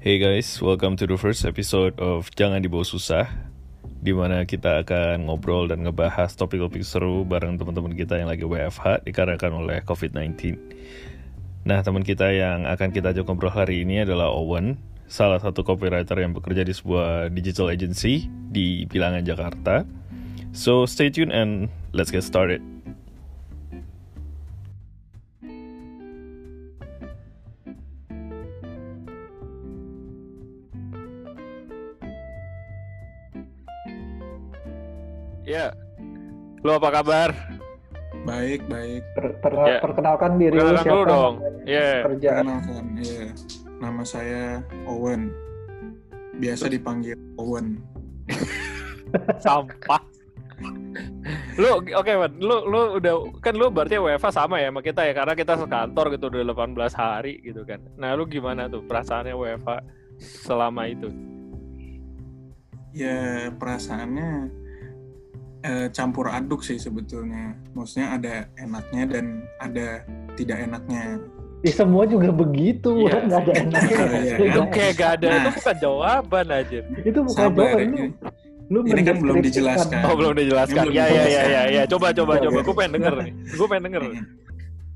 Hey guys, welcome to the first episode of Jangan Dibawa Susah di mana kita akan ngobrol dan ngebahas topik-topik seru bareng teman-teman kita yang lagi WFH dikarenakan oleh COVID-19. Nah, teman kita yang akan kita ajak ngobrol hari ini adalah Owen, salah satu copywriter yang bekerja di sebuah digital agency di Bilangan Jakarta. So, stay tuned and let's get started. Ya, lo apa kabar? Baik, baik. Per- per- Ya. Perkenalkan diri lu Perkenalan siapa? dulu dong. Iya. Kerjaan. Perkenalkan, ya. Nama saya Owen. Biasa dipanggil Owen. Sampah. lu oke man, lu lu udah kan lu berarti WFH sama ya sama kita ya karena kita sekantor gitu udah 18 hari gitu kan. Nah, lu gimana tuh perasaannya WFH selama itu? Ya, perasaannya eh, campur aduk sih sebetulnya. Maksudnya ada enaknya dan ada tidak enaknya. Ya, semua juga begitu, Iya. nggak ada enaknya. Iya, Lu kan? nggak- Oke, gak ada. Itu Nah. bukan jawaban aja. Itu bukan Sabar, jawaban ini, lu. Lu ini kan belum dijelaskan. Oh, belum dijelaskan. Ini belum Ya, ya, ya, dijelaskan. ya, ya. Coba, coba, Coba. coba. Gue pengen denger nih. Gue pengen denger.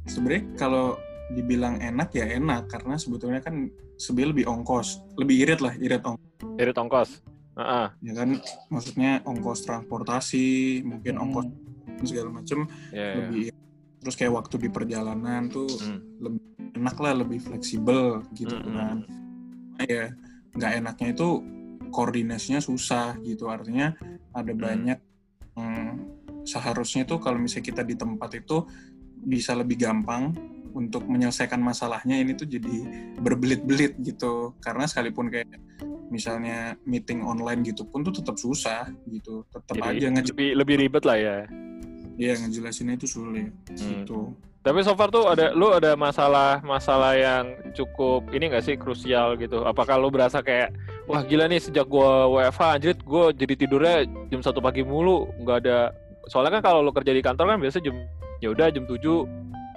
Sebenarnya kalau dibilang enak ya enak karena sebetulnya kan sebenarnya lebih ongkos, lebih irit lah, irit ongkos. Irit ongkos. Heeh. Ya kan, maksudnya ongkos transportasi, mungkin Hmm. ongkos segala macem Ya, ya. lebih terus kayak waktu di perjalanan tuh Hmm. lebih enak lah lebih fleksibel gitu Hmm, kan Nah, ya nggak enaknya itu koordinasinya susah gitu artinya ada Hmm. banyak hmm, seharusnya tuh kalau misalnya kita di tempat itu bisa lebih gampang untuk menyelesaikan masalahnya ini tuh jadi berbelit-belit gitu karena sekalipun kayak misalnya meeting online gitu pun tuh tetap susah gitu tetap aja nge lebih lebih ribet lah ya. ya ngejelasinnya itu sulit Hmm. gitu Tapi so far tuh ada lu ada masalah masalah yang cukup ini gak sih krusial gitu? Apakah lu berasa kayak wah gila nih sejak gua WFH anjir gua jadi tidurnya jam satu pagi mulu nggak ada soalnya kan kalau lu kerja di kantor kan biasa jam ya udah jam 7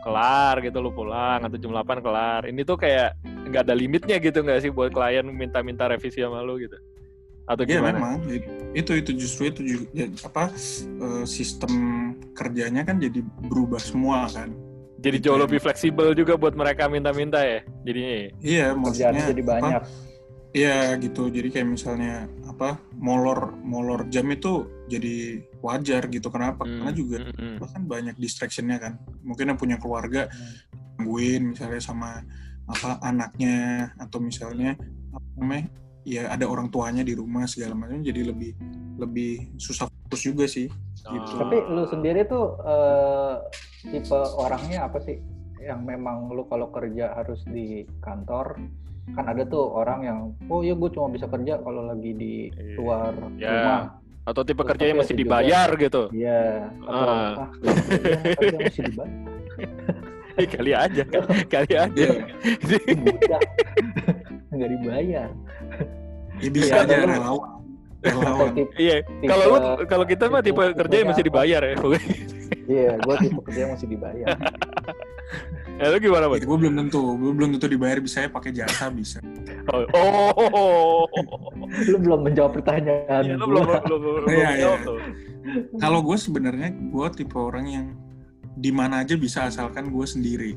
kelar gitu lu pulang atau jam 8 kelar. Ini tuh kayak nggak ada limitnya gitu nggak sih buat klien minta-minta revisi sama lu gitu? Atau Iya gimana? memang itu itu justru itu juga ya, apa eh, sistem kerjanya kan jadi berubah semua kan. Jadi Gitu jauh ya. lebih fleksibel juga buat mereka minta-minta ya. Jadinya ya? Iya maksudnya jadi apa, banyak. Iya gitu. Jadi kayak misalnya apa molor molor jam itu jadi wajar gitu. Kenapa? Karena Hmm, juga hmm, hmm. bahkan banyak distractionnya kan. Mungkin yang punya keluarga gangguin misalnya sama apa anaknya atau misalnya apa namanya ya ada orang tuanya di rumah segala macam jadi lebih lebih susah fokus juga sih gitu. Ah. Tapi lu sendiri tuh eh, tipe orangnya apa sih? Yang memang lu kalau kerja harus di kantor kan ada tuh orang yang oh ya gue cuma bisa kerja kalau lagi di Iya. luar Ya. rumah. Atau tipe Terus kerjanya tapi masih ada juga- dibayar gitu. Iya. Atau Ah. ah, kerja kerja masih dibayar. kali aja kan kali aja Iya. Nggak dibayar. Ya bisa Iya, aja relawan. Atau iya kalau lu kalau kita mah tipe tipe- kerja yang masih dibayar ya Iya, gue tipe kerja yang masih dibayar. Ya lu gimana bang gue belum tentu, gue belum tentu dibayar bisa ya pakai jasa bisa. oh, oh. Lu belum menjawab pertanyaan Iya, lu belum belum belum Iya, iya. Kalau gue sebenarnya gue tipe orang yang di mana aja bisa asalkan gue sendiri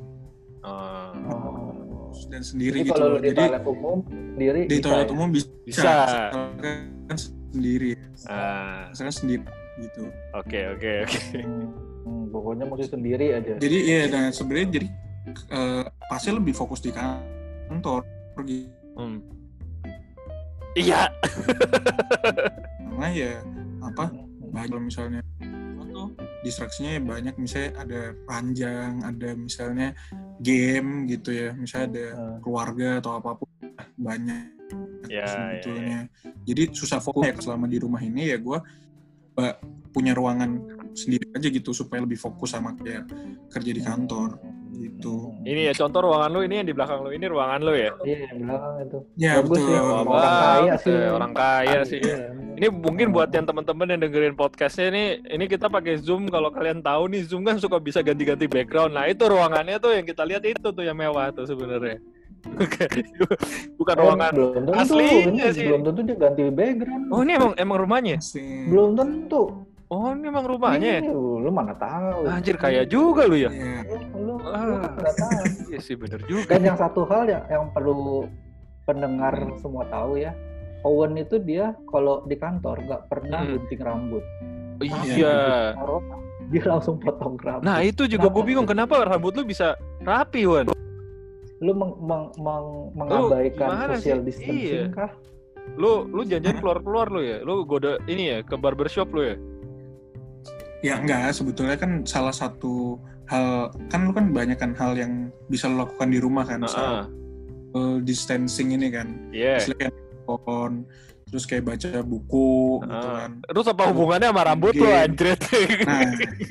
Oh. dan sendiri Jadi gitu. kalau di Jadi toilet umum sendiri di bisa toilet ya? umum bisa, Bisa. asalkan sendiri, ah, asalkan sendiri gitu. oke oke oke Hmm, hmm, pokoknya mesti sendiri aja. Jadi iya, nah sebenarnya jadi eh, pasti lebih fokus di kantor gitu. Hmm. iya Karena ya apa banyak misalnya apa, distraksinya ya banyak misalnya ada ranjang ada misalnya game gitu ya misalnya ada Hmm. keluarga atau apa pun banyak Ya, sebetulnya jadi susah fokus ya selama di rumah ini ya gue punya ruangan sendiri aja gitu supaya lebih fokus sama kayak kerja di kantor gitu ini ya contoh ruangan lu ini yang di belakang lu ini ruangan lu ya Iya, yang belakang itu. ya Bagus betul sih. Wah, Orang bagus kaya sih. ya, orang kaya sih Iya. Ini mungkin buat yang teman-teman yang dengerin podcastnya ini, ini kita pakai Zoom. Kalau kalian tahu nih Zoom kan suka bisa ganti-ganti background. Nah itu ruangannya tuh yang kita lihat itu tuh yang mewah tuh sebenarnya. Bukan Eh, ruangan. belum tentu, aslinya ini sih. belum tentu dia ganti background. Oh ini emang emang rumahnya? Sih. Belum tentu. Oh ini emang rumahnya? ya? Iya, lu mana tahu? Anjir kaya juga lu ya. Iya. Lu, lu, lu Ah. kan nggak tahu. Iya sih bener juga. Dan yang satu hal yang, yang perlu pendengar semua tahu ya, Owen itu dia kalau di kantor nggak pernah Hmm. gunting rambut. Iya. Corona, dia langsung potong rambut. Nah itu juga gue bingung kenapa rambut lu bisa rapi Wan. lu meng, meng- meng- mengabaikan gimana social sih? distancing Iya. kah? Lu lu janjian keluar keluar lu ya. Lu goda ini ya ke barbershop lu ya. Ya enggak, sebetulnya kan salah satu hal kan lu kan banyak kan hal yang bisa lu lakukan di rumah kan, Heeh. soal uh, distancing ini kan. Misalnya kayak telepon, terus kayak baca buku gitu Ah. kan. Terus apa hubungannya sama rambut Game. anjir? Nah,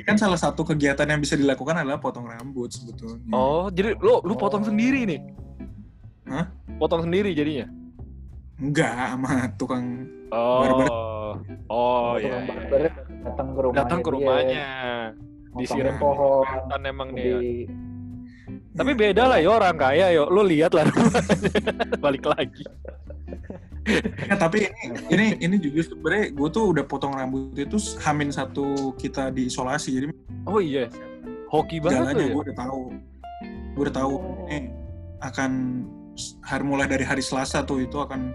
kan salah satu kegiatan yang bisa dilakukan adalah potong rambut sebetulnya. Oh, jadi lu lu potong Oh. sendiri nih? Hah? Potong sendiri jadinya? Enggak sama tukang Oh. Barber. Oh Potong iya. iya. Datang ke rumahnya Datang ke dia, rumahnya. Disiram pohon emang nih. ya. di Tapi beda lah ya orang kaya yo. Lu lihat lah Balik lagi. Ya, tapi ini ini ini juga sebenarnya gue tuh udah potong rambut itu hamin satu kita di isolasi jadi Oh iya. Hoki banget jalannya ya. gue udah tahu gue udah tahu Oh. ini akan hari mulai dari hari Selasa tuh itu akan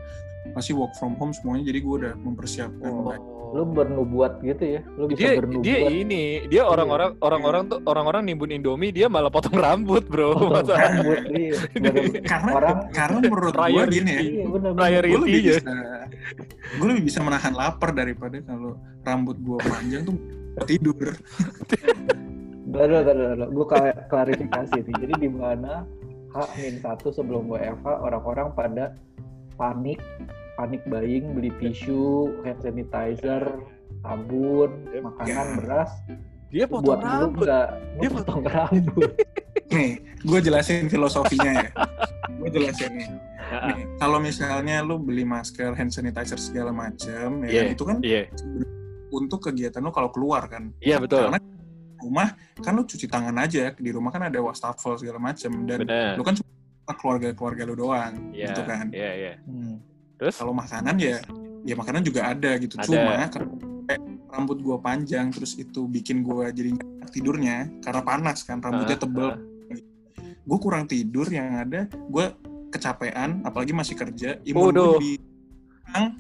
pasti work from home semuanya jadi gue udah mempersiapkan Oh. baik. Lu bernubuat gitu ya lu bisa dia bernubuat dia ini dia orang-orang orang-orang tuh orang-orang nimbun Indomie dia malah potong rambut bro potong Masa- rambut iya. Baru- karena orang karena menurut gue gini ya iya Priority. gue lebih ya. bisa gue lebih bisa menahan lapar daripada kalau rambut gue panjang tuh tidur Lalu, lalu, lalu. Gue klarifikasi nih. Jadi di mana H-1 sebelum WFH orang-orang pada panik, panik buying, beli tisu, hand sanitizer, sabun, makanan, beras. dia potong Buat lu rambut. nggak? Dia potong rambut. nih gue jelasin filosofinya ya. Gue jelasin nih. Nih, kalau misalnya lu beli masker, hand sanitizer segala macam, ya kan, itu kan iya. untuk kegiatan lu kalau keluar kan. iya betul. Karena rumah kan lu cuci tangan aja, di rumah kan ada wastafel segala macam dan benar. lu kan cuma keluarga-keluarga lu doang, iya gitu kan. iya iya. Hmm. Terus Kalau makanan ya, ya makanan juga ada gitu. Ada. Cuma kayak rambut gua panjang terus itu bikin gua jadi tidurnya karena panas kan, rambutnya Ah, tebel. ah. Gue kurang tidur yang ada, gue kecapean, apalagi masih kerja, imun gue lebih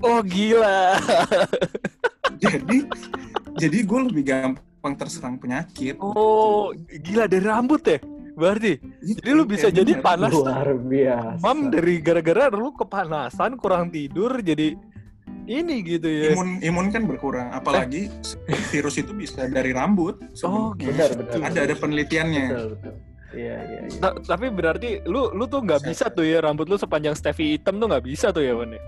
oh gila jadi jadi gue lebih gampang terserang penyakit. oh gila dari rambut ya berarti jadi lu bisa jadi panas Luar biasa. mam dari gara-gara lu kepanasan kurang tidur jadi ini gitu ya Imun imun kan berkurang, apalagi virus itu bisa dari rambut. oh gitu Benar, benar. ada ada penelitiannya. Betul, betul. Iya, iya, iya. Ta- tapi berarti lu lu tuh nggak bisa tuh ya rambut lu sepanjang Stevie hitam tuh nggak bisa tuh ya Wan ya?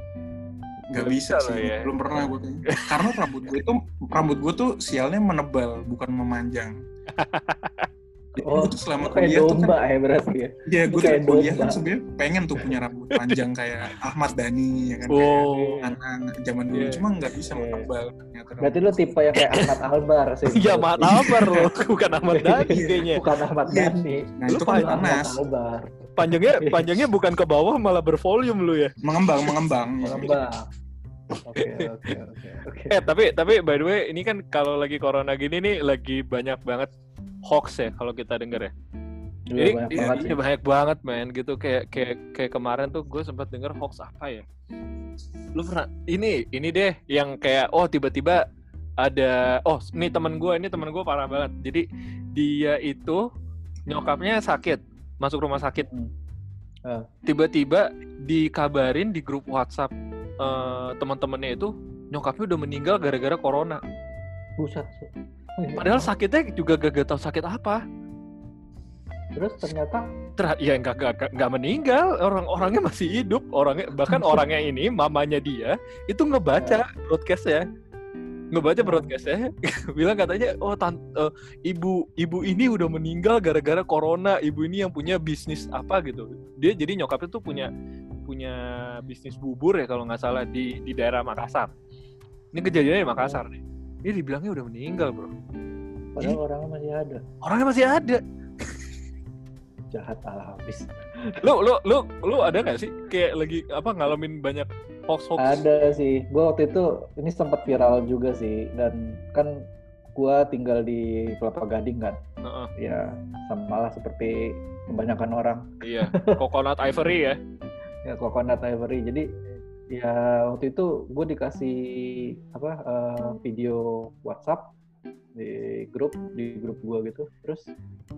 Nggak bisa bisa lah sih, ya. belum pernah gue kayaknya. Karena rambut gue itu rambut gue tuh sialnya menebal, bukan memanjang. Oh, gue tuh selama kuliah tuh kan, domba ya berarti ya. ya lu gue kayak tuh kuliah kan domba. sebenarnya pengen tuh punya rambut panjang kayak Ahmad Dhani ya kan, kayak Oh. anak zaman dulu, Iya. cuma nggak bisa Iya. menebal. ternyata Berarti lu tipe yang kayak Ahmad Albar sih. Iya Ahmad Albar lo, bukan Ahmad Dhani kayaknya. Bukan Ahmad Iya. Dhani. Nah itu kan panas, Albar. Panjangnya panjangnya bukan ke bawah malah bervolume lu ya. mengembang mengembang. Pengembang. Oke, oke, oke, oke. Eh tapi tapi by the way ini kan kalau lagi corona gini nih lagi banyak banget hoax ya kalau kita denger ya. Gila, Jadi banyak iya, banget iya, banyak banget men gitu kayak kayak kayak kemarin tuh gue sempat denger hoax apa ya? Lu pernah ini ini deh yang kayak oh tiba-tiba ada oh ini teman gue ini teman gue parah banget. Jadi dia itu nyokapnya sakit masuk rumah sakit. Hmm. Ah. Tiba-tiba dikabarin di grup WhatsApp eh, teman-temannya itu nyokapnya udah meninggal gara-gara corona. Buset. Oh, iya. Padahal sakitnya juga gak, gak tahu sakit apa. Terus ternyata Ter ya nggak nggak meninggal. Orang-orangnya masih hidup. Orangnya bahkan orangnya ini mamanya dia itu ngebaca broadcastnya. Ngebaca broadcastnya. Bilang katanya oh tan eh, ibu ibu ini udah meninggal gara-gara corona. Ibu ini yang punya bisnis apa gitu. Dia jadi nyokapnya tuh punya punya bisnis bubur ya kalau nggak salah di di daerah Makassar. Ini kejadiannya di Makassar nih dia dibilangnya udah meninggal bro padahal orangnya masih ada. orangnya masih ada jahat habis. Lu lu lu lu ada nggak sih kayak lagi apa ngalamin banyak hoax hoax? Ada sih. Gue waktu itu ini sempat viral juga sih dan kan gue tinggal di Kelapa Gading kan. Heeh. Ya sama lah seperti kebanyakan orang. Iya, coconut ivory ya. Ya coconut ivory. Jadi ya waktu itu gue dikasih apa eh, video WhatsApp di grup di grup gue gitu. Terus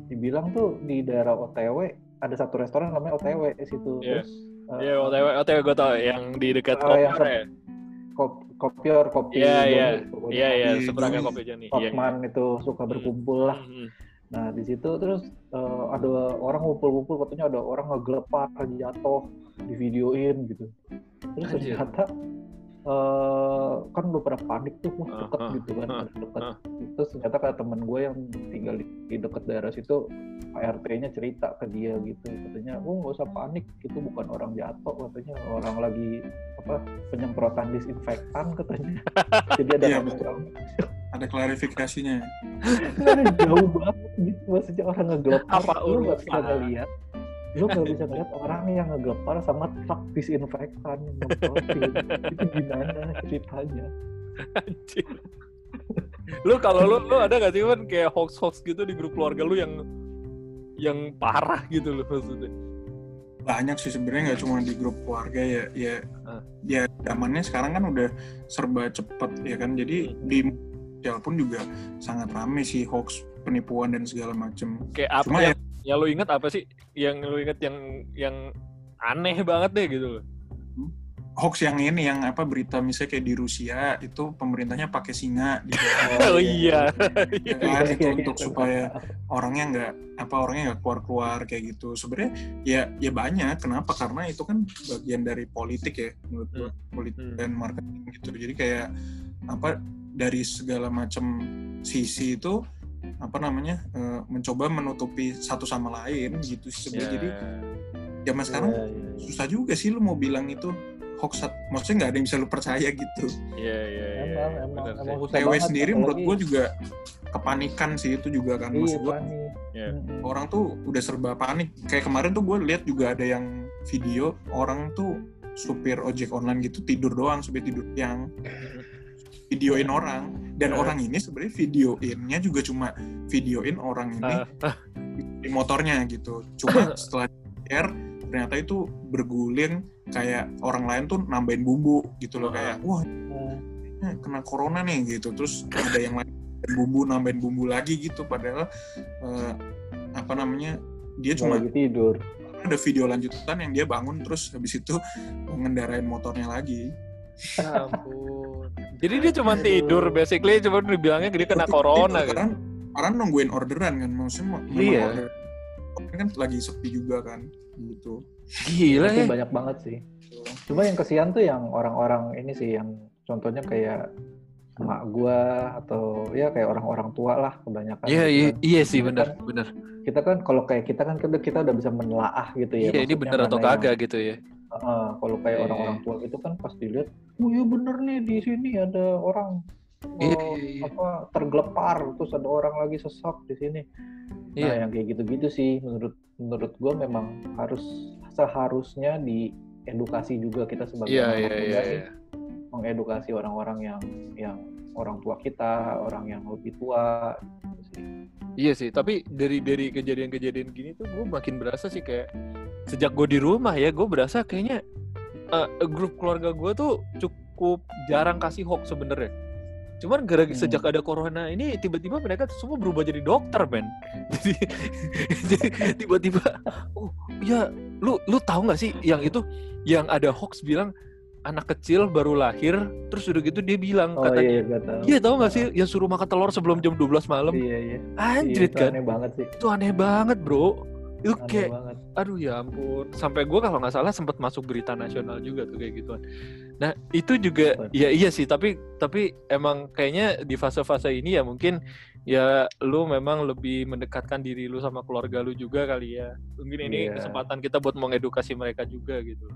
dibilang tuh di daerah OTW ada satu restoran namanya OTW di situ. Iya. Terus eh, Iya, OTW OTW gue tau yang di dekat Oh, yang Koper ya. kop- kopior kopi Iya, iya. Iya iya, Kopi seberangnya kopi Joni. Iya. Hotman itu suka berkumpul lah. Mhm. Nah di situ terus eh, ada orang ngumpul-ngumpul katanya ada orang ngegelepar jatuh di videoin gitu. Terus Anjir. ternyata eh, kan udah pada panik tuh wah Ah, deket ah, gitu kan ah, deket. ah. Terus ternyata kata temen gue yang tinggal di, di deket daerah situ ART-nya cerita ke dia gitu katanya, oh nggak usah panik itu bukan orang jatuh katanya orang lagi apa penyemprotan disinfektan katanya. Jadi ada Iya, orang Ada klarifikasinya. Jauh banget gitu maksudnya orang ngegelepar Apa lu nggak bisa urusan? ngeliat lu nggak bisa ngeliat orang yang ngegelepar sama truk disinfektan itu gimana ceritanya? Anjir. lu kalau lu lu ada gak sih kan kayak hoax hoax gitu di grup keluarga lu yang yang parah gitu loh maksudnya. Banyak sih sebenarnya nggak cuma di grup keluarga ya ya Ah. ya zamannya sekarang kan udah serba cepet ya kan? Jadi Hmm. di sosial pun juga sangat rame sih hoax penipuan dan segala macem. Kayak apa Cuma yang, yang lu inget apa sih yang lu inget yang yang aneh banget deh gitu loh? Hoax yang ini yang apa berita misalnya kayak di Rusia itu pemerintahnya pakai singa gitu. Oh iya. ya kan Iya, itu iya, untuk iya. supaya orangnya nggak apa orangnya nggak keluar keluar kayak gitu. Sebenarnya ya ya banyak. Kenapa? Karena itu kan bagian dari politik ya menurut gua. Politik Hmm. dan marketing gitu. Jadi kayak apa dari segala macam sisi itu apa namanya eh, mencoba menutupi satu sama lain gitu sih sebenarnya. Jadi zaman sekarang Iya, iya, iya. susah juga sih lu mau bilang itu hoax maksudnya nggak ada yang bisa lu percaya gitu. Iya iya iya iya, TW sendiri menurut apalagi- gue juga kepanikan sih itu juga kan iya maksud gue panik. Iya. Mm-mm. orang tuh udah serba panik. Kayak kemarin tuh gue lihat juga ada yang video orang tuh supir ojek online gitu tidur doang supir tidur yang videoin orang dan Eh. orang ini sebenarnya videoinnya juga cuma videoin orang ini Ah, di motornya gitu. Cuma setelah share ternyata itu berguling kayak orang lain tuh nambahin bumbu gitu loh kayak wah Nah, "Eh, kena corona nih gitu. Terus ada yang lain nambahin bumbu nambahin bumbu lagi gitu. Padahal eh, apa namanya dia cuma lagi tidur. Ada video lanjutan yang dia bangun terus habis itu ngendarain motornya lagi. Ya ampun. Jadi dia cuma tidur basically cuma dibilangnya dia kena corona itu kan. orang orang nungguin orderan kan maksudnya Iya. order- kan lagi sepi juga kan gitu Gila Tapi ya. banyak banget sih cuma yang kesian tuh yang orang-orang ini sih yang contohnya kayak emak gua atau ya kayak orang-orang tua lah kebanyakan Iya gitu iya kan. iya sih Kita benar kan- benar. kita kan kalau kayak kita kan kita, kita udah bisa menelaah gitu ya Iya ini benar atau yang- kagak gitu ya. Heeh, kalau kayak Iya. orang-orang tua itu kan pas dilihat, oh iya bener nih di sini ada orang Iya, oh, iya, iya. apa tergelepar, terus ada orang lagi sesek di sini. Nah Iya. yang kayak gitu-gitu sih menurut menurut gue memang harus seharusnya diedukasi juga kita sebagai Iya iya muda iya. nih, iya. mengedukasi orang-orang yang yang orang tua kita, orang yang lebih tua. gitu sih. Iya sih, tapi dari dari kejadian-kejadian gini tuh gue makin berasa sih kayak sejak gue di rumah ya, gue berasa kayaknya eh, grup keluarga gue tuh cukup jarang kasih hoax sebenarnya. Cuman gara Hmm. sejak ada corona ini tiba-tiba mereka semua berubah jadi dokter, men. Jadi, jadi tiba-tiba, oh ya, lu lu tahu nggak sih yang itu yang ada hoax bilang anak kecil baru lahir, terus udah gitu dia bilang Oh katanya, iya, gak tahu. iya nggak sih yang suruh makan telur sebelum jam 12 malam? Iya iya. Anjrit Iya, kan? Aneh banget sih. itu aneh banget bro itu Aneh kayak banget. aduh ya ampun sampai gue kalau nggak salah sempat masuk berita nasional juga tuh kayak gituan nah itu juga Betul. ya iya sih tapi tapi emang kayaknya di fase-fase ini ya mungkin ya lu memang lebih mendekatkan diri lu sama keluarga lu juga kali ya mungkin ini Iya. kesempatan kita buat mengedukasi mereka juga gitu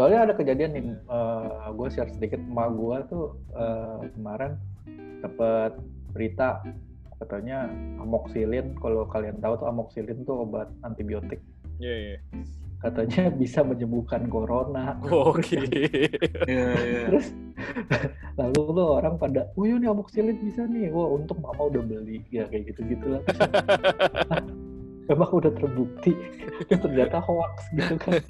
Soalnya ada kejadian nih, gue share sedikit emak gue tuh eh, kemarin dapat berita katanya amoxicillin kalau kalian tahu tuh amoxicillin tuh obat antibiotik Iya, iya. katanya bisa menyembuhkan corona Oke. Iya, iya. terus lalu tuh orang pada oh iya nih amoxicillin bisa nih wah untung mama udah beli ya kayak gitu gitulah memang udah terbukti ternyata hoax gitu kan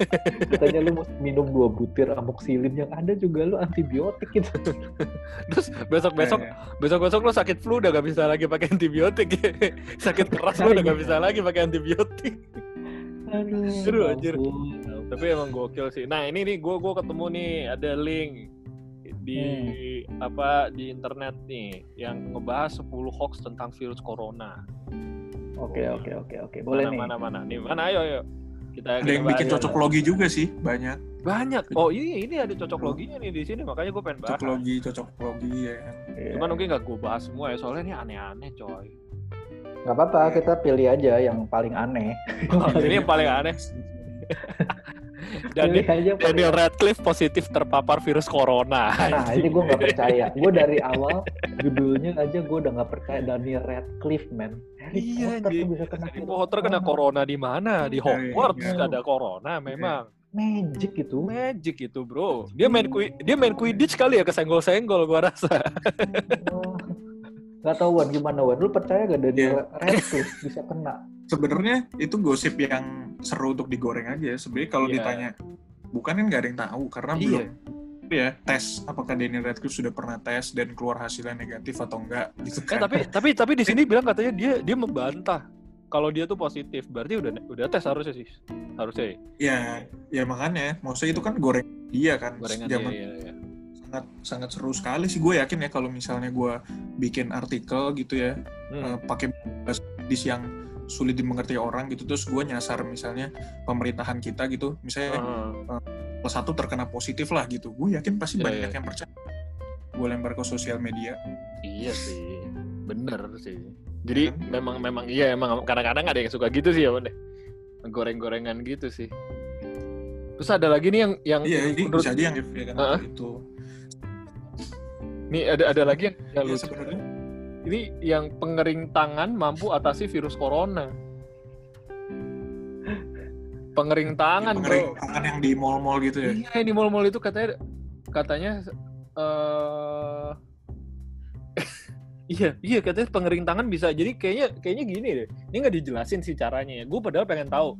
katanya lu mesti minum dua butir amoxicillin yang ada juga lu antibiotik gitu Terus besok-besok Iya, besok-besok lo sakit flu udah gak bisa lagi pakai antibiotik. sakit keras lo udah gak bisa lagi pakai antibiotik. aduh Aduh, anjir. ampun. Tapi emang gokil sih. Nah ini nih gue gua ketemu nih ada link di apa di internet nih yang ngebahas 10 hoax tentang virus corona. Oke oke oke oke. Boleh mana, nih. Mana mana nih mana? Ayo ayo. Kita Ada kita yang bikin cocok logi juga sih, banyak. banyak. Oh ini ini ada cocok loginya nih di sini makanya gue pengen bahas. Cocok logi, cocok logi ya kan. Iya. cuman mungkin gak gue bahas semua ya soalnya ini aneh-aneh coy. Nggak apa-apa kita pilih aja yang paling aneh. Ini yang paling aneh pilih Daniel, aja paling Daniel Radcliffe positif terpapar virus corona Nah ini gue nggak percaya. Gue dari awal judulnya aja gue udah nggak percaya Daniel Radcliffe man. Harry Iya, Potter bisa kena Harry Potter kena corona di mana? Di Iya, Hogwarts iya. ada corona memang. Magic gitu. Magic itu, Bro. Dia main kui- dia main Quidditch kali ya kesenggol-senggol gua rasa. Oh. Gak tau Wan gimana Wan. Lu percaya gak Daniel Radcliffe bisa kena? Sebenarnya itu gosip yang seru untuk digoreng aja. Sebenarnya kalau Iya. ditanya, bukan kan nggak ada yang tahu karena Iya. belum ya tes apakah Daniel Radcliffe sudah pernah tes dan keluar hasilnya negatif atau enggak gitu Eh, kan. tapi tapi tapi di sini bilang katanya dia dia membantah kalau dia tuh positif. Berarti udah udah tes harusnya sih. Harusnya ya. Ya, ya makanya, maksudnya itu kan goreng dia kan. Gorengan Zaman iya, iya, sangat sangat seru sekali sih gue yakin ya kalau misalnya gue bikin artikel gitu ya Hmm. eh, pakai bahasa yang sulit dimengerti orang gitu terus gue nyasar misalnya pemerintahan kita gitu misalnya Heeh. kelas satu terkena positif lah gitu gue yakin pasti Iya, banyak iya. yang percaya gue lempar ke sosial media Iya sih, bener sih. Jadi Kan? memang memang iya emang kadang-kadang ada yang suka gitu sih ya deh. Goreng-gorengan gitu sih. Terus ada lagi nih yang yang iya yang ini menurut bisa aja yang ya kan Heeh. itu nih ada ada lagi yang, yang ya lucu. sebenarnya Ini yang pengering tangan mampu atasi virus corona. Pengering tangan, pengering bro. tangan yang di mall-mall gitu ya Iya, yang di mall-mall itu katanya katanya eh iya, iya katanya pengering tangan bisa. Jadi kayaknya kayaknya gini deh. Ini nggak dijelasin sih caranya ya. Gue padahal pengen tahu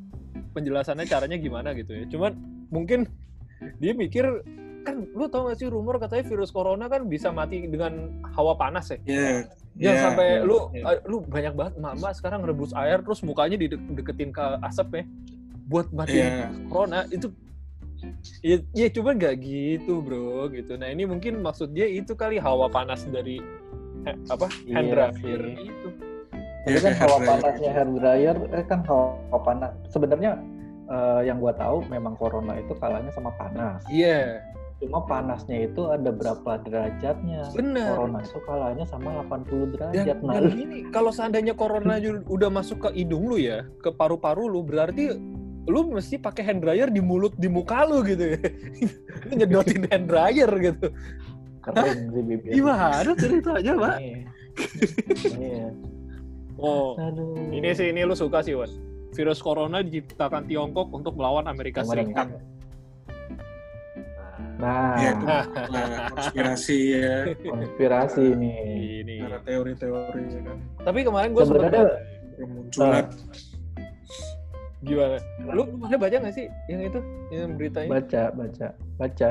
penjelasannya caranya gimana gitu ya. Cuman mungkin dia mikir kan lu tau gak sih rumor katanya virus corona kan bisa mati dengan hawa panas ya? Iya, yang iya, sampai iya, lu iya. eh, lu banyak banget emak-emak sekarang rebus air terus mukanya dideketin ke asap ya. Buat matiin iya. corona itu ya, ya cuman nggak gitu bro gitu. Nah ini mungkin maksud dia itu kali hawa panas dari eh, apa Iya hand dryer sih. itu. Tapi Iya, kan kayak hawa panasnya hair dryer eh, kan hawa panas. Sebenarnya eh, yang gua tahu memang corona itu kalahnya sama panas. iya Cuma panasnya itu ada berapa derajatnya. bener Corona itu kalahnya sama 80 dan, derajat. Nah, dan gini kalau seandainya corona udah masuk ke hidung lu ya ke paru-paru lu berarti lu mesti pakai hand dryer di mulut di muka lu gitu ya lu nyedotin hand dryer gitu keren sih bibir. gimana ceritanya pak Iya. Iya. oh Aduh. ini sih ini lu suka sih Wan virus corona diciptakan Tiongkok untuk melawan Amerika Serikat. Nah, Iya, itu nah, konspirasi ya. Konspirasi nih. ini. karena teori-teori ya kan. Tapi kemarin gue Sebenarnya bermunculan gimana? Lu lu pada baca nggak sih yang itu yang beritanya? Baca, baca, baca.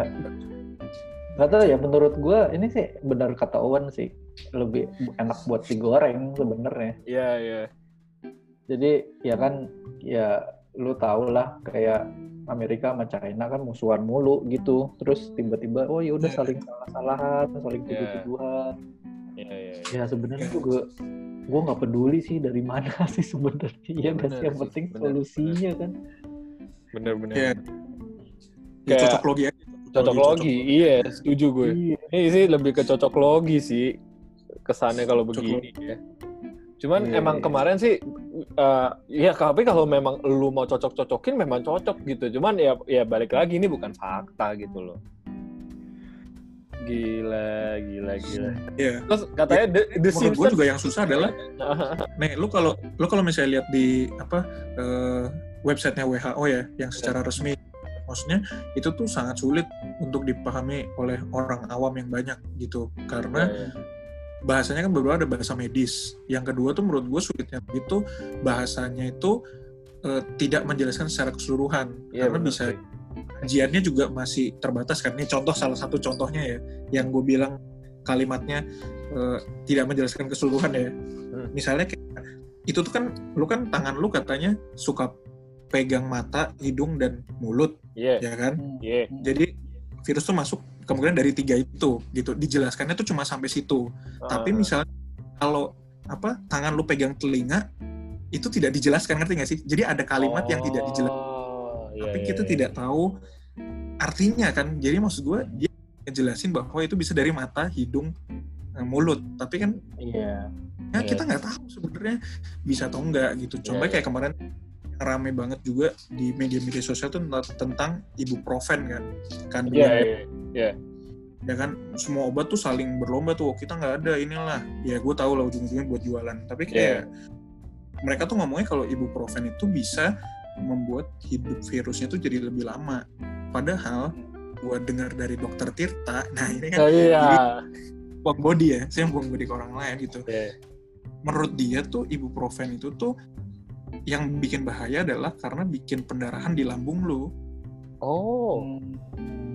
Gak tau ya, menurut gua ini sih benar kata Owen sih. Lebih enak buat digoreng sebenarnya. iya iya. Jadi ya kan ya lu tau lah kayak Amerika sama China kan musuhan mulu gitu. Terus tiba-tiba oh ya udah Iya. saling salah-salahan, saling Iya. tuduh-tuduhan. iya iya Ya sebenarnya juga gua nggak peduli sih dari mana sih sebenarnya. Ya Bener yang sih, penting bener, solusinya kan. bener bener Iya. ya Kayak- cocok logi aja cocok logi iya setuju gue Iya. ini sih lebih ke cocok logi sih kesannya kalau Cocok begini ya cuman Iya, emang iya. kemarin sih eh ya tapi kalau memang lu mau cocok-cocokin memang cocok gitu cuman ya ya balik lagi ini bukan fakta gitu loh Gila, gila, gila. Iya. Terus katanya The, The Menurut gue Simpsons juga yang susah adalah nih lu kalau lu kalau misalnya lihat di apa eh, websitenya WHO ya yang secara resmi maksudnya itu tuh sangat sulit untuk dipahami oleh orang awam yang banyak gitu karena Iya, bahasanya kan beberapa ada bahasa medis. Yang kedua tuh menurut gue sulitnya itu bahasanya itu eh, tidak menjelaskan secara keseluruhan. Iya, karena benar bisa kajiannya juga masih terbatas kan. Ini contoh salah satu contohnya ya yang gue bilang kalimatnya eh, tidak menjelaskan keseluruhan ya. Hmm. misalnya kayak itu tuh kan lu kan tangan lu katanya suka pegang mata hidung dan mulut Iya, ya kan? Iya. jadi virus tuh masuk kemungkinan dari tiga itu gitu dijelaskannya tuh cuma sampai situ tapi Ah. misalnya kalau apa tangan lu pegang telinga itu tidak dijelaskan ngerti nggak sih jadi ada kalimat yang tidak dijelaskan Oh, iya, tapi iya, kita iya. tidak tahu artinya kan jadi maksud gue dia ngejelasin bahwa itu bisa dari mata hidung eh, mulut tapi kan Iya. ya Iya. kita nggak tahu sebenarnya bisa atau enggak gitu coba Iya, kayak kemarin rame banget juga di media-media sosial tuh tentang- ibuprofen kan kan Iya, iya. ya kan semua obat tuh saling berlomba tuh "Oh, kita nggak ada inilah ya gue tahu lah ujung-ujungnya buat jualan tapi kayak mereka tuh ngomongnya kalau ibuprofen itu bisa membuat hidup virusnya tuh jadi lebih lama padahal gue dengar dari dokter Tirta nah ini kan Oh, iya. buang body ya saya buang body ke orang lain gitu Iya. menurut dia tuh ibuprofen itu tuh yang bikin bahaya adalah karena bikin pendarahan di lambung lu Oh,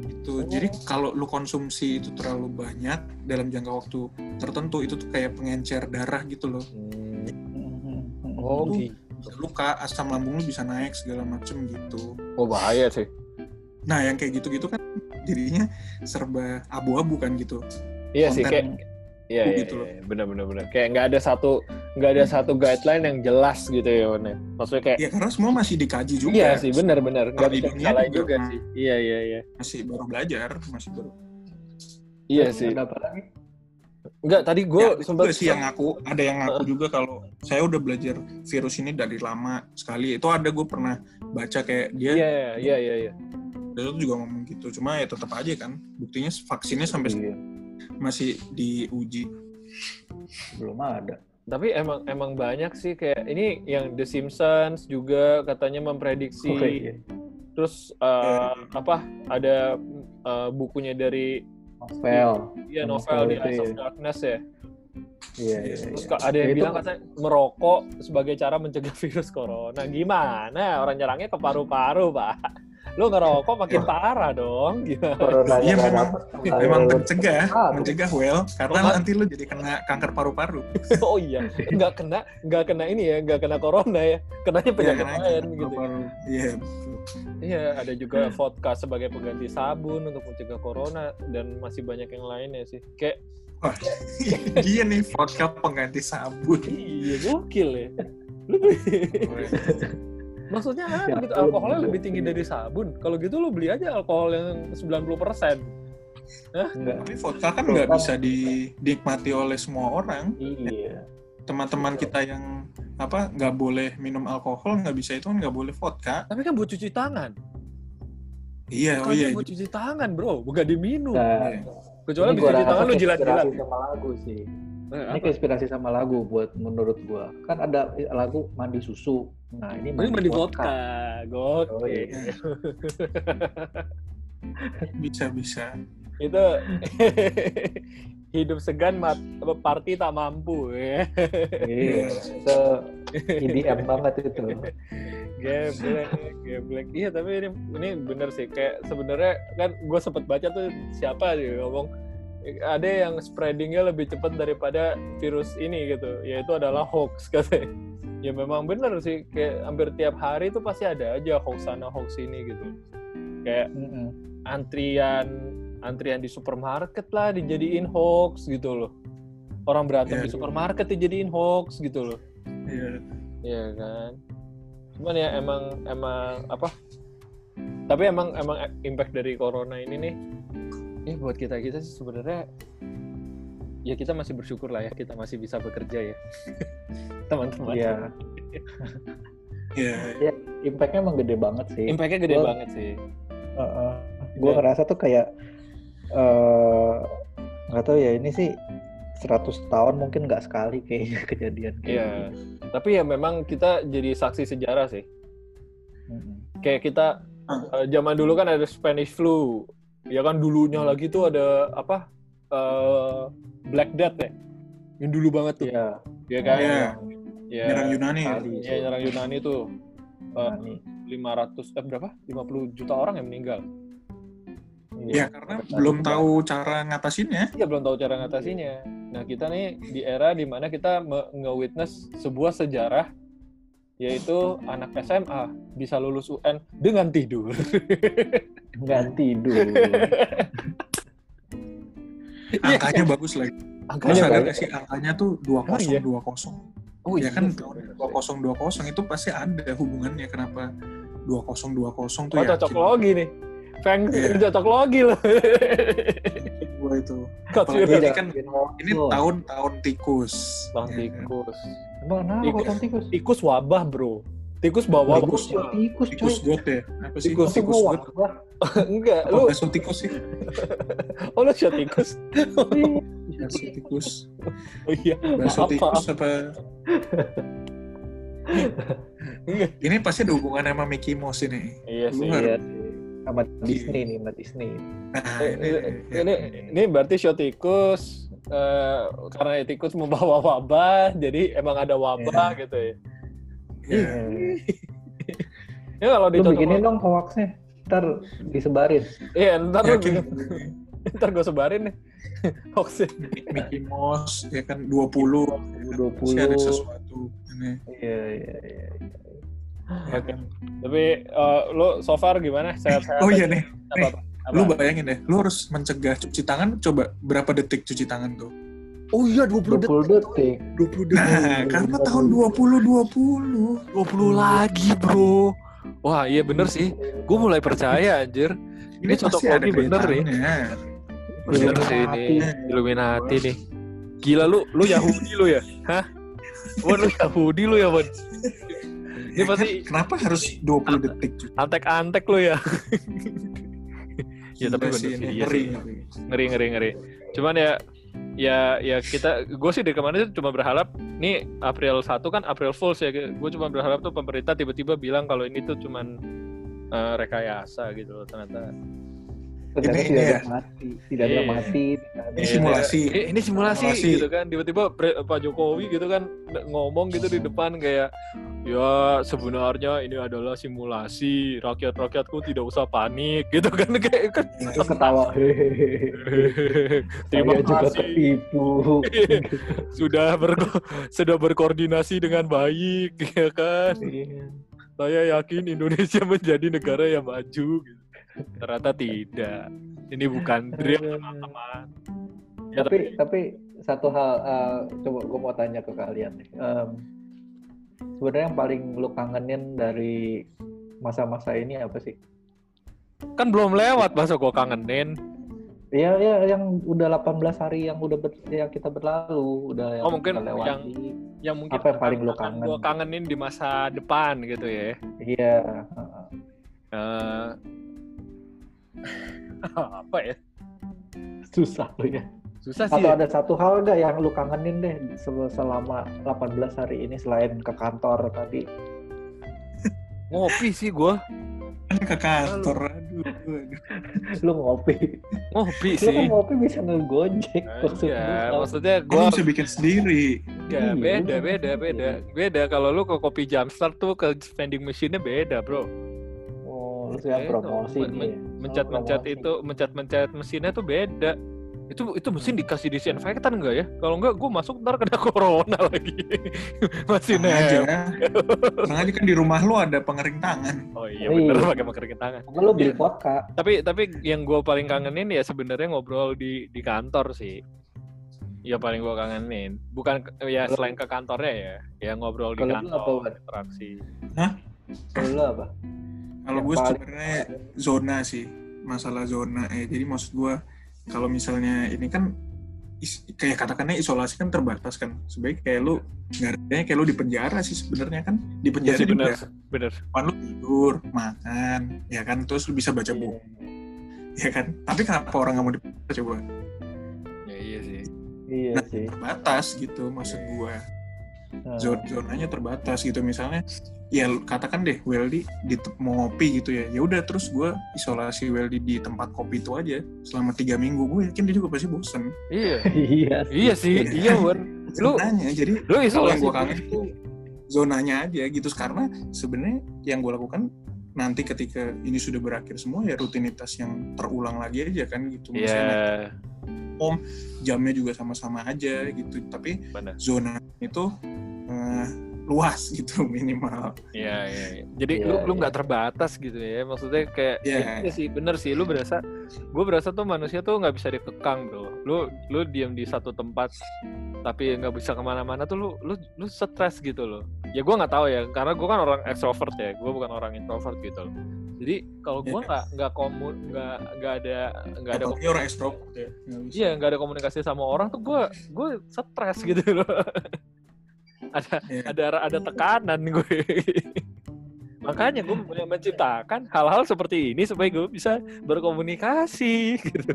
gitu. Oh. Jadi kalau lu konsumsi itu terlalu banyak dalam jangka waktu tertentu itu tuh kayak pengencer darah gitu loh. Hmm. Oh, Itu gitu. luka, asam lambung lu bisa naik segala macem gitu. Oh, bahaya sih. Nah yang kayak gitu-gitu kan jadinya serba abu-abu kan gitu. Iya sih, Konten kayak Iya, iya, gitu loh. iya, benar benar benar. Kayak nggak ada satu nggak ada satu guideline yang jelas gitu ya, Wan. Maksudnya kayak Ya karena semua masih dikaji juga. Iya sih, benar benar. Nggak bisa disalahin juga, juga sih. Iya, iya, iya. Masih baru belajar, masih baru. Iya sih. Ada apa lagi? Enggak, tadi gue ya, sempat sih yang ngaku, ada yang ngaku juga kalau saya udah belajar virus ini dari lama sekali. Itu ada gue pernah baca kayak dia Iya, iya, iya, iya. Dia tuh juga ngomong gitu. Cuma ya tetap aja kan. Buktinya vaksinnya sampai Iya, masih diuji. belum ada. Tapi emang emang banyak sih kayak ini yang The Simpsons juga katanya memprediksi iya. terus uh, apa ada uh, bukunya dari Novel. ya Novel novel di Eyes of ya. Darkness ya. Iya, iya, Terus iya. ada yang Ya, itu- bilang katanya merokok sebagai cara mencegah virus corona. Gimana? Orang nyerangnya ke paru-paru, Pak. Lu ngerokok makin parah dong. Iya, memang- Memang mencegah, Ah, mencegah well, karena Oh, nanti lu jadi kena kanker paru-paru. Oh iya, nggak kena, nggak kena ini ya, nggak kena corona ya, kenanya Iya, penyakit kena lain kanker gitu. paru-paru. Iya. Iya, ada juga vodka sebagai pengganti sabun untuk mencegah corona dan masih banyak yang lainnya sih. Kayak Wah, iya nih vodka pengganti sabun. iya gokil ya. Lu Maksudnya apa Ya, gitu? Alkoholnya lebih tinggi dari sabun. Kalau gitu lu beli aja alkohol yang 90%. Enggak. Tapi vodka kan nggak bisa dinikmati oleh semua orang. Iya. Teman-teman kita yang apa nggak boleh minum alkohol nggak bisa itu kan nggak boleh vodka. Tapi kan buat cuci tangan. Iya, oh Kan iya. buat cuci tangan, Bro. Bukan diminum. Nah, Iya. Kecuali bisa cuci tangan lu jilat-jilat. sama lagu sih. Eh, Ini apa? inspirasi sama lagu buat menurut gua. Kan ada lagu mandi susu. Nah, ini Ini mandi vodka. Oh, Gokil. iya. Bisa bisa. itu hidup segan mat apa, party tak mampu ya Iya. Itu IDM banget itu. geblek geblek iya tapi ini ini bener sih kayak sebenarnya kan gue sempet baca tuh siapa dia ngomong ada yang spreadingnya lebih cepat daripada virus ini gitu. Yaitu adalah hoax katanya. Ya memang bener sih. Kayak hampir tiap hari tuh pasti ada aja hoax sana hoax ini gitu. Kayak Mm-mm. antrian antrian di supermarket lah dijadiin hoax gitu loh. Orang berantem Iya. di supermarket dijadiin hoax gitu loh. Iya. Iya kan? Cuman ya emang emang apa? Tapi emang emang impact dari corona ini nih ya buat kita kita sih sebenarnya ya kita masih bersyukur lah ya kita masih bisa bekerja ya teman-teman Iya. Iya. Impactnya emang gede banget sih. impactnya gede Gua- banget sih Gue Iya. ngerasa tuh kayak eh nggak tahu ya ini sih 100 tahun mungkin nggak sekali kayaknya kejadian kayak Iya. Tapi ya memang kita jadi saksi sejarah sih. gitu. Mm-mm. Kayak kita eh, zaman dulu kan ada Spanish flu. Ya kan dulunya lagi tuh ada apa? eh, Black Death ya. Yang dulu banget tuh. Iya, Iya kan? Iya. Ya. Nyerang Yunani. Ya, nyerang Yunani tuh eh, Yunani. 500 eh berapa? 50 juta orang yang meninggal. Ya karena belum tahu cara ngatasinnya. Iya belum tahu cara ngatasinya. Nah kita nih di era di mana kita nge-witness sebuah sejarah yaitu anak SMA bisa lulus UN dengan tidur. nggak tidur. Angkanya bagus lagi. Angkanya sadar gak sih angkanya tuh 20 Oh, iya. 20. Oh ya kan iya. tahun 2020 itu pasti ada hubungannya kenapa 2020 tuh Oh ya cocok logi nih. Feng Iya. cocok logi loh. gua itu. Apalagi ini kan ini tahun-tahun tikus. Bang Ya kan? tikus. Emang kenapa Tikus. kok tikus? Tikus wabah bro. Tikus bawa Tikus. Tikus, tikus, Tikus coy. got ya? Apa sih? Tikus, tikus got. wabah? Enggak, Apa lu bakso tikus sih? oh lu shot tikus. Bakso tikus. Oh iya. Bakso tikus apa? Enggak. Ini pasti ada hubungan sama Mickey Mouse ini. Iya sih. Iya sih. Sama Disney nih, sama Disney. Nah, Eh, ini, ini, ini, berarti show tikus eh, karena tikus membawa wabah, jadi emang ada wabah gitu ya. Ya. Ya kalau Lu dicocok, bikinin dong hoaxnya. Ntar disebarin. iya ntar lu, Yakin ntar gue sebarin nih hoaxnya. Mickey Mouse ya kan 20 pasti ada 20. sesuatu ini. Iya, iya, iya. Oke. Tapi eh, lu so far gimana? Sehat-sehat? Oh iya nih, Apa, apa? lu bayangin deh, lu harus mencegah cuci tangan, coba berapa detik cuci tangan tuh? Oh iya 20 20 detik. 20 Nah, karena tahun 2020. 20 lagi, bro. Wah, iya bener sih. Gue mulai percaya, anjir. Ini pasti ada logi bener nih. kaitannya. Bener sih ini. Illuminati nih. Gila lu, lu Yahudi lu ya? Hah? Wan, lu Yahudi lu ya, Wan? Ini Ya pasti kan, kenapa harus 20 detik cuci? antek-antek lu ya. ya tapi Gila bener sih, sih, ini iya ngeri. Ngeri, ngeri, ngeri. Cuman ya, ya, ya kita, gue sih dari kemarin cuma berharap, nih April 1 kan April Fools ya, gue cuma berharap tuh pemerintah tiba-tiba bilang kalau ini tuh cuman eh, rekayasa gitu loh, ternyata. Ternyata Ini- tidak iya. ada mati. Tidak ada mati. Tidak ada Ini simulasi. Eh, ini simulasi, Simulasi. gitu kan. Tiba-tiba Pak Jokowi gitu kan ngomong gitu di depan kayak ya sebenarnya ini adalah simulasi. Rakyat-rakyatku tidak usah panik gitu kan kayak kan. Terus ketawa. Hehehe. Terima juga kasih. tertipu. sudah berko- sudah berkoordinasi dengan baik ya kan. Iya. Saya yakin Indonesia menjadi negara yang maju gitu. Ternyata tidak. Ini bukan drill teman-teman. Ya, tapi tapi satu hal eh, coba gue mau tanya ke kalian nih. Em, sebenarnya yang paling lu kangenin dari masa-masa ini apa sih? kan belum lewat masa gua kangenin. Ya ya yang udah 18 hari yang udah ber- yang kita berlalu, udah yang Oh, mungkin kita lewati. yang- Yang mungkin Apa yang paling lu akan kangen? gua kangenin di masa depan gitu ya. Iya, heeh. Apa ya? susah lu ya. Susah sih. Atau ya. ada satu hal nggak yang lu kangenin deh sel- selama 18 hari ini selain ke kantor tadi? Ngopi sih gua. Kan ke kantor. Aduh, aduh. Lu ngopi. Ngopi Lu kan sih. ngopi bisa ngegojek. maksud Ya, gua. maksudnya Gua gua bisa bikin sendiri. Iya, beda, beda, beda. Beda kalau lu ke kopi Jumpstart tuh ke vending machine-nya beda, Bro. Oh, Beda. promosi Men- nih. men- ya. Mencet-mencet promosi. itu, mencet-mencet mesinnya tuh beda. Itu itu mesin dikasih disinfektan enggak ya? Kalau enggak gua masuk ntar kena corona lagi. Masih Tenang aja. nempel. Tenang aja kan di rumah lu ada pengering tangan. Oh iya Iya. bener pakai makerin tangan. Lu beli Iya. vodka. Tapi tapi yang gue paling kangenin ya sebenarnya ngobrol di di kantor sih. Ya paling gue kangenin. Bukan ya selain ke kantornya ya, ya ngobrol di Kalau lu apa, kantor, Wan? interaksi. Kalau lu apa? Kalau gue sebenarnya zona sih, masalah zona. Eh, jadi maksud gue kalau misalnya ini kan is- kayak katakannya isolasi kan terbatas kan. Sebaiknya kayak lu nggak adanya kayak lu di penjara sih sebenarnya kan. Di penjara sih juga bener, bener. depan lu tidur, makan, ya kan terus lu bisa baca Iya. buku. ya kan tapi kenapa orang nggak mau diperiksa coba Ya iya sih. Iya Nah, sih. terbatas gitu maksud Nah, zon zonanya terbatas gitu. Misalnya ya katakan deh Weldy di mau ngopi gitu ya. Ya udah terus gua isolasi Weldy di tempat kopi itu aja selama tiga minggu. Gue yakin dia juga pasti bosen. Iya. iya sih. Iya sih, iya. Wan. Lu zonanya jadi lu kalau yang isolasi. gue kangen itu zonanya aja gitu. Karena sebenarnya yang gue lakukan nanti ketika ini sudah berakhir semua ya rutinitas yang terulang lagi aja kan gitu. Iya, Misalnya jamnya juga sama-sama aja gitu. Tapi benar. zona itu eh, luas gitu minimal Iya, iya. iya. Jadi Iya, lu lu iya. nggak terbatas gitu ya. Maksudnya kayak Iya. iya sih, bener sih. Lu berasa, gue berasa tuh manusia tuh nggak bisa dikekang bro. Lu lu diam di satu tempat tapi nggak bisa ke mana-mana tuh lu lu lu stres gitu loh. Ya gue nggak tahu ya, karena gue kan orang ekstrovert ya. Gue bukan orang introvert gitu loh. Jadi kalau gue Iya. nggak nggak komun nggak nggak ada nggak ada apalagi orang extrovert ya. Iya, nggak ada komunikasi sama orang tuh gue gue stres gitu loh. ada Iya. ada ada tekanan gue. Makanya gue mulai menciptakan hal-hal seperti ini supaya gue bisa berkomunikasi gitu.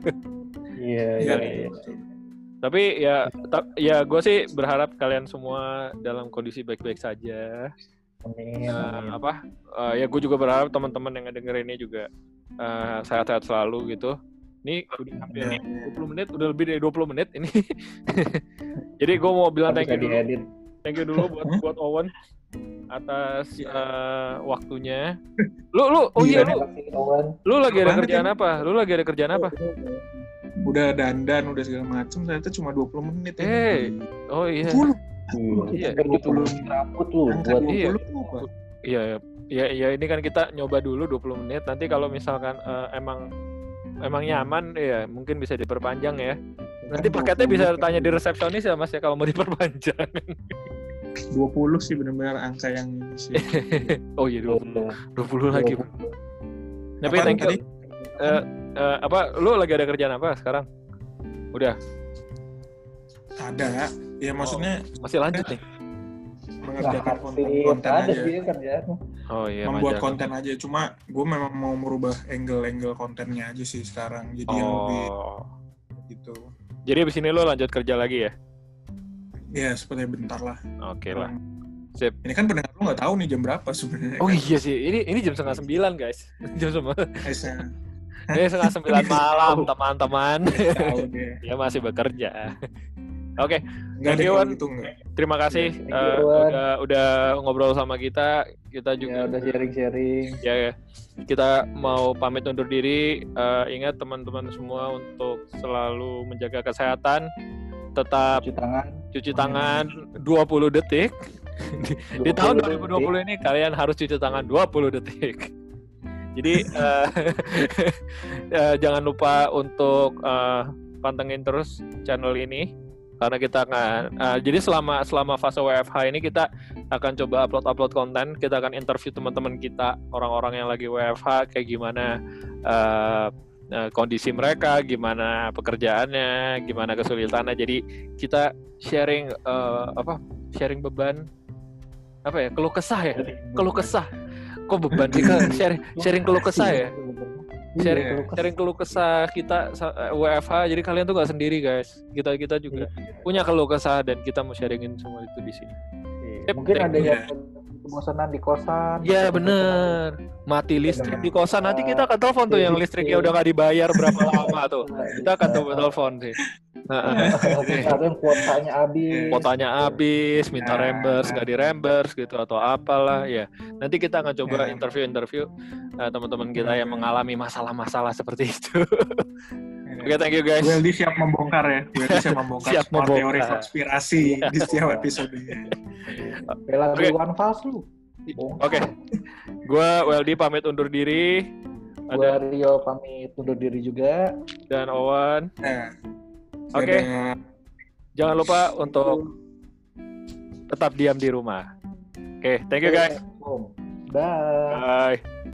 Iya, Iya, iya, betul, iya. betul. Tapi ya ta- ya gue sih berharap kalian semua dalam kondisi baik-baik saja. Amin, amin. apa? eh, ya gue juga berharap teman-teman yang ngedenger ini juga eh, sehat-sehat selalu gitu. Ini udah hampir Iya. 20 menit, udah lebih dari 20 menit ini. Jadi gue mau bilang thank you dulu. Thank you dulu buat buat Owen atas eh, waktunya. Lu lu oh iya Terima lu lu lagi ada Apaan kerjaan apa? Lu lagi ada kerjaan apa? udah dandan udah segala macem ternyata cuma 20 menit ya. Eh, oh iya. 20 Iya, Kita dulu rambut lu buat 20 Iya. Iya, ya, ya ini kan kita nyoba dulu 20 menit. Nanti kalau misalkan eh, emang emang nyaman ya mungkin bisa diperpanjang ya. Nanti paketnya 20 bisa tanya di resepsionis ya Mas ya kalau mau diperpanjang. 20 sih benar-benar angka yang ini sih. oh iya 20. 20 lagi. Bro. Tapi Apaan thank you. tadi? Eh, eh, apa lu lagi ada kerjaan apa sekarang? Udah, Ada. Ya maksudnya masih lanjut nih. mengerjakan Nah, konten, konten ada aja. sih kerjaan. Oh iya, membuat majalah. konten aja. Cuma gue memang mau merubah angle-angle kontennya aja sih sekarang. Jadi yang lebih Oh. gitu. Jadi abis ini lu lanjut kerja lagi ya? Ya seperti bentar lah. Oke lah. Sip. Ini kan pendengar lu nggak tahu nih jam berapa sebenarnya. Oh kan? iya sih, ini ini jam setengah sembilan guys. Jam sembilan. Guys-nya. Ini setengah sembilan malam teman-teman. Dia masih bekerja. Oke, Thank you, Wan. gitu enggak. terima kasih you, eh, Wan. udah udah ngobrol sama kita. Kita Ya juga udah sharing-sharing. ya, ya. kita mau pamit undur diri. Eh, ingat teman-teman semua untuk selalu menjaga kesehatan, tetap Cuci tangan. cuci tangan 20 detik. Di tahun 2020 ini kalian harus cuci tangan 20 detik. Jadi eh, eh, jangan lupa untuk eh, pantengin terus channel ini karena kita akan eh, jadi selama selama fase WFH ini kita akan coba upload upload konten. Kita akan interview teman-teman kita orang-orang yang lagi WFH kayak gimana eh, eh, kondisi mereka gimana pekerjaannya gimana kesulitannya. Jadi kita sharing eh, apa sharing beban apa ya keluh kesah ya? Keluh kesah. Kok beban sih sharing sharing keluh kesah ya sharing Iya. sharing keluh kesah kita sa- eh, WFH jadi kalian tuh gak sendiri guys kita kita juga punya keluh kesah dan kita mau sharingin semua itu di sini Iya. Mungkin Thank ada you. yang kebosanan di kosan. ya atau bener mati listrik di kosan nanti kita akan telepon tuh yang Iya. listriknya udah gak dibayar berapa lama tuh kita akan telepon sih Nah, Atau yang kuotanya habis. kuotanya habis minta Nah. reimburse gak di reimburse gitu atau apalah ya nanti kita akan coba Ya. interview interview teman-teman kita yang mengalami masalah-masalah seperti itu oke thank you guys Weldy siap membongkar ya. Weldy siap membongkar Siap semua teori membongkar. konspirasi di setiap episode. Bela Oke. duluan fals lu. Oke, gua Weldy pamit undur diri. Ada Rio pamit undur diri juga. dan Owan. Nah, Oke. dadah. Jangan lupa untuk tetap diam di rumah. Oke, thank you guys. Dah. Bye.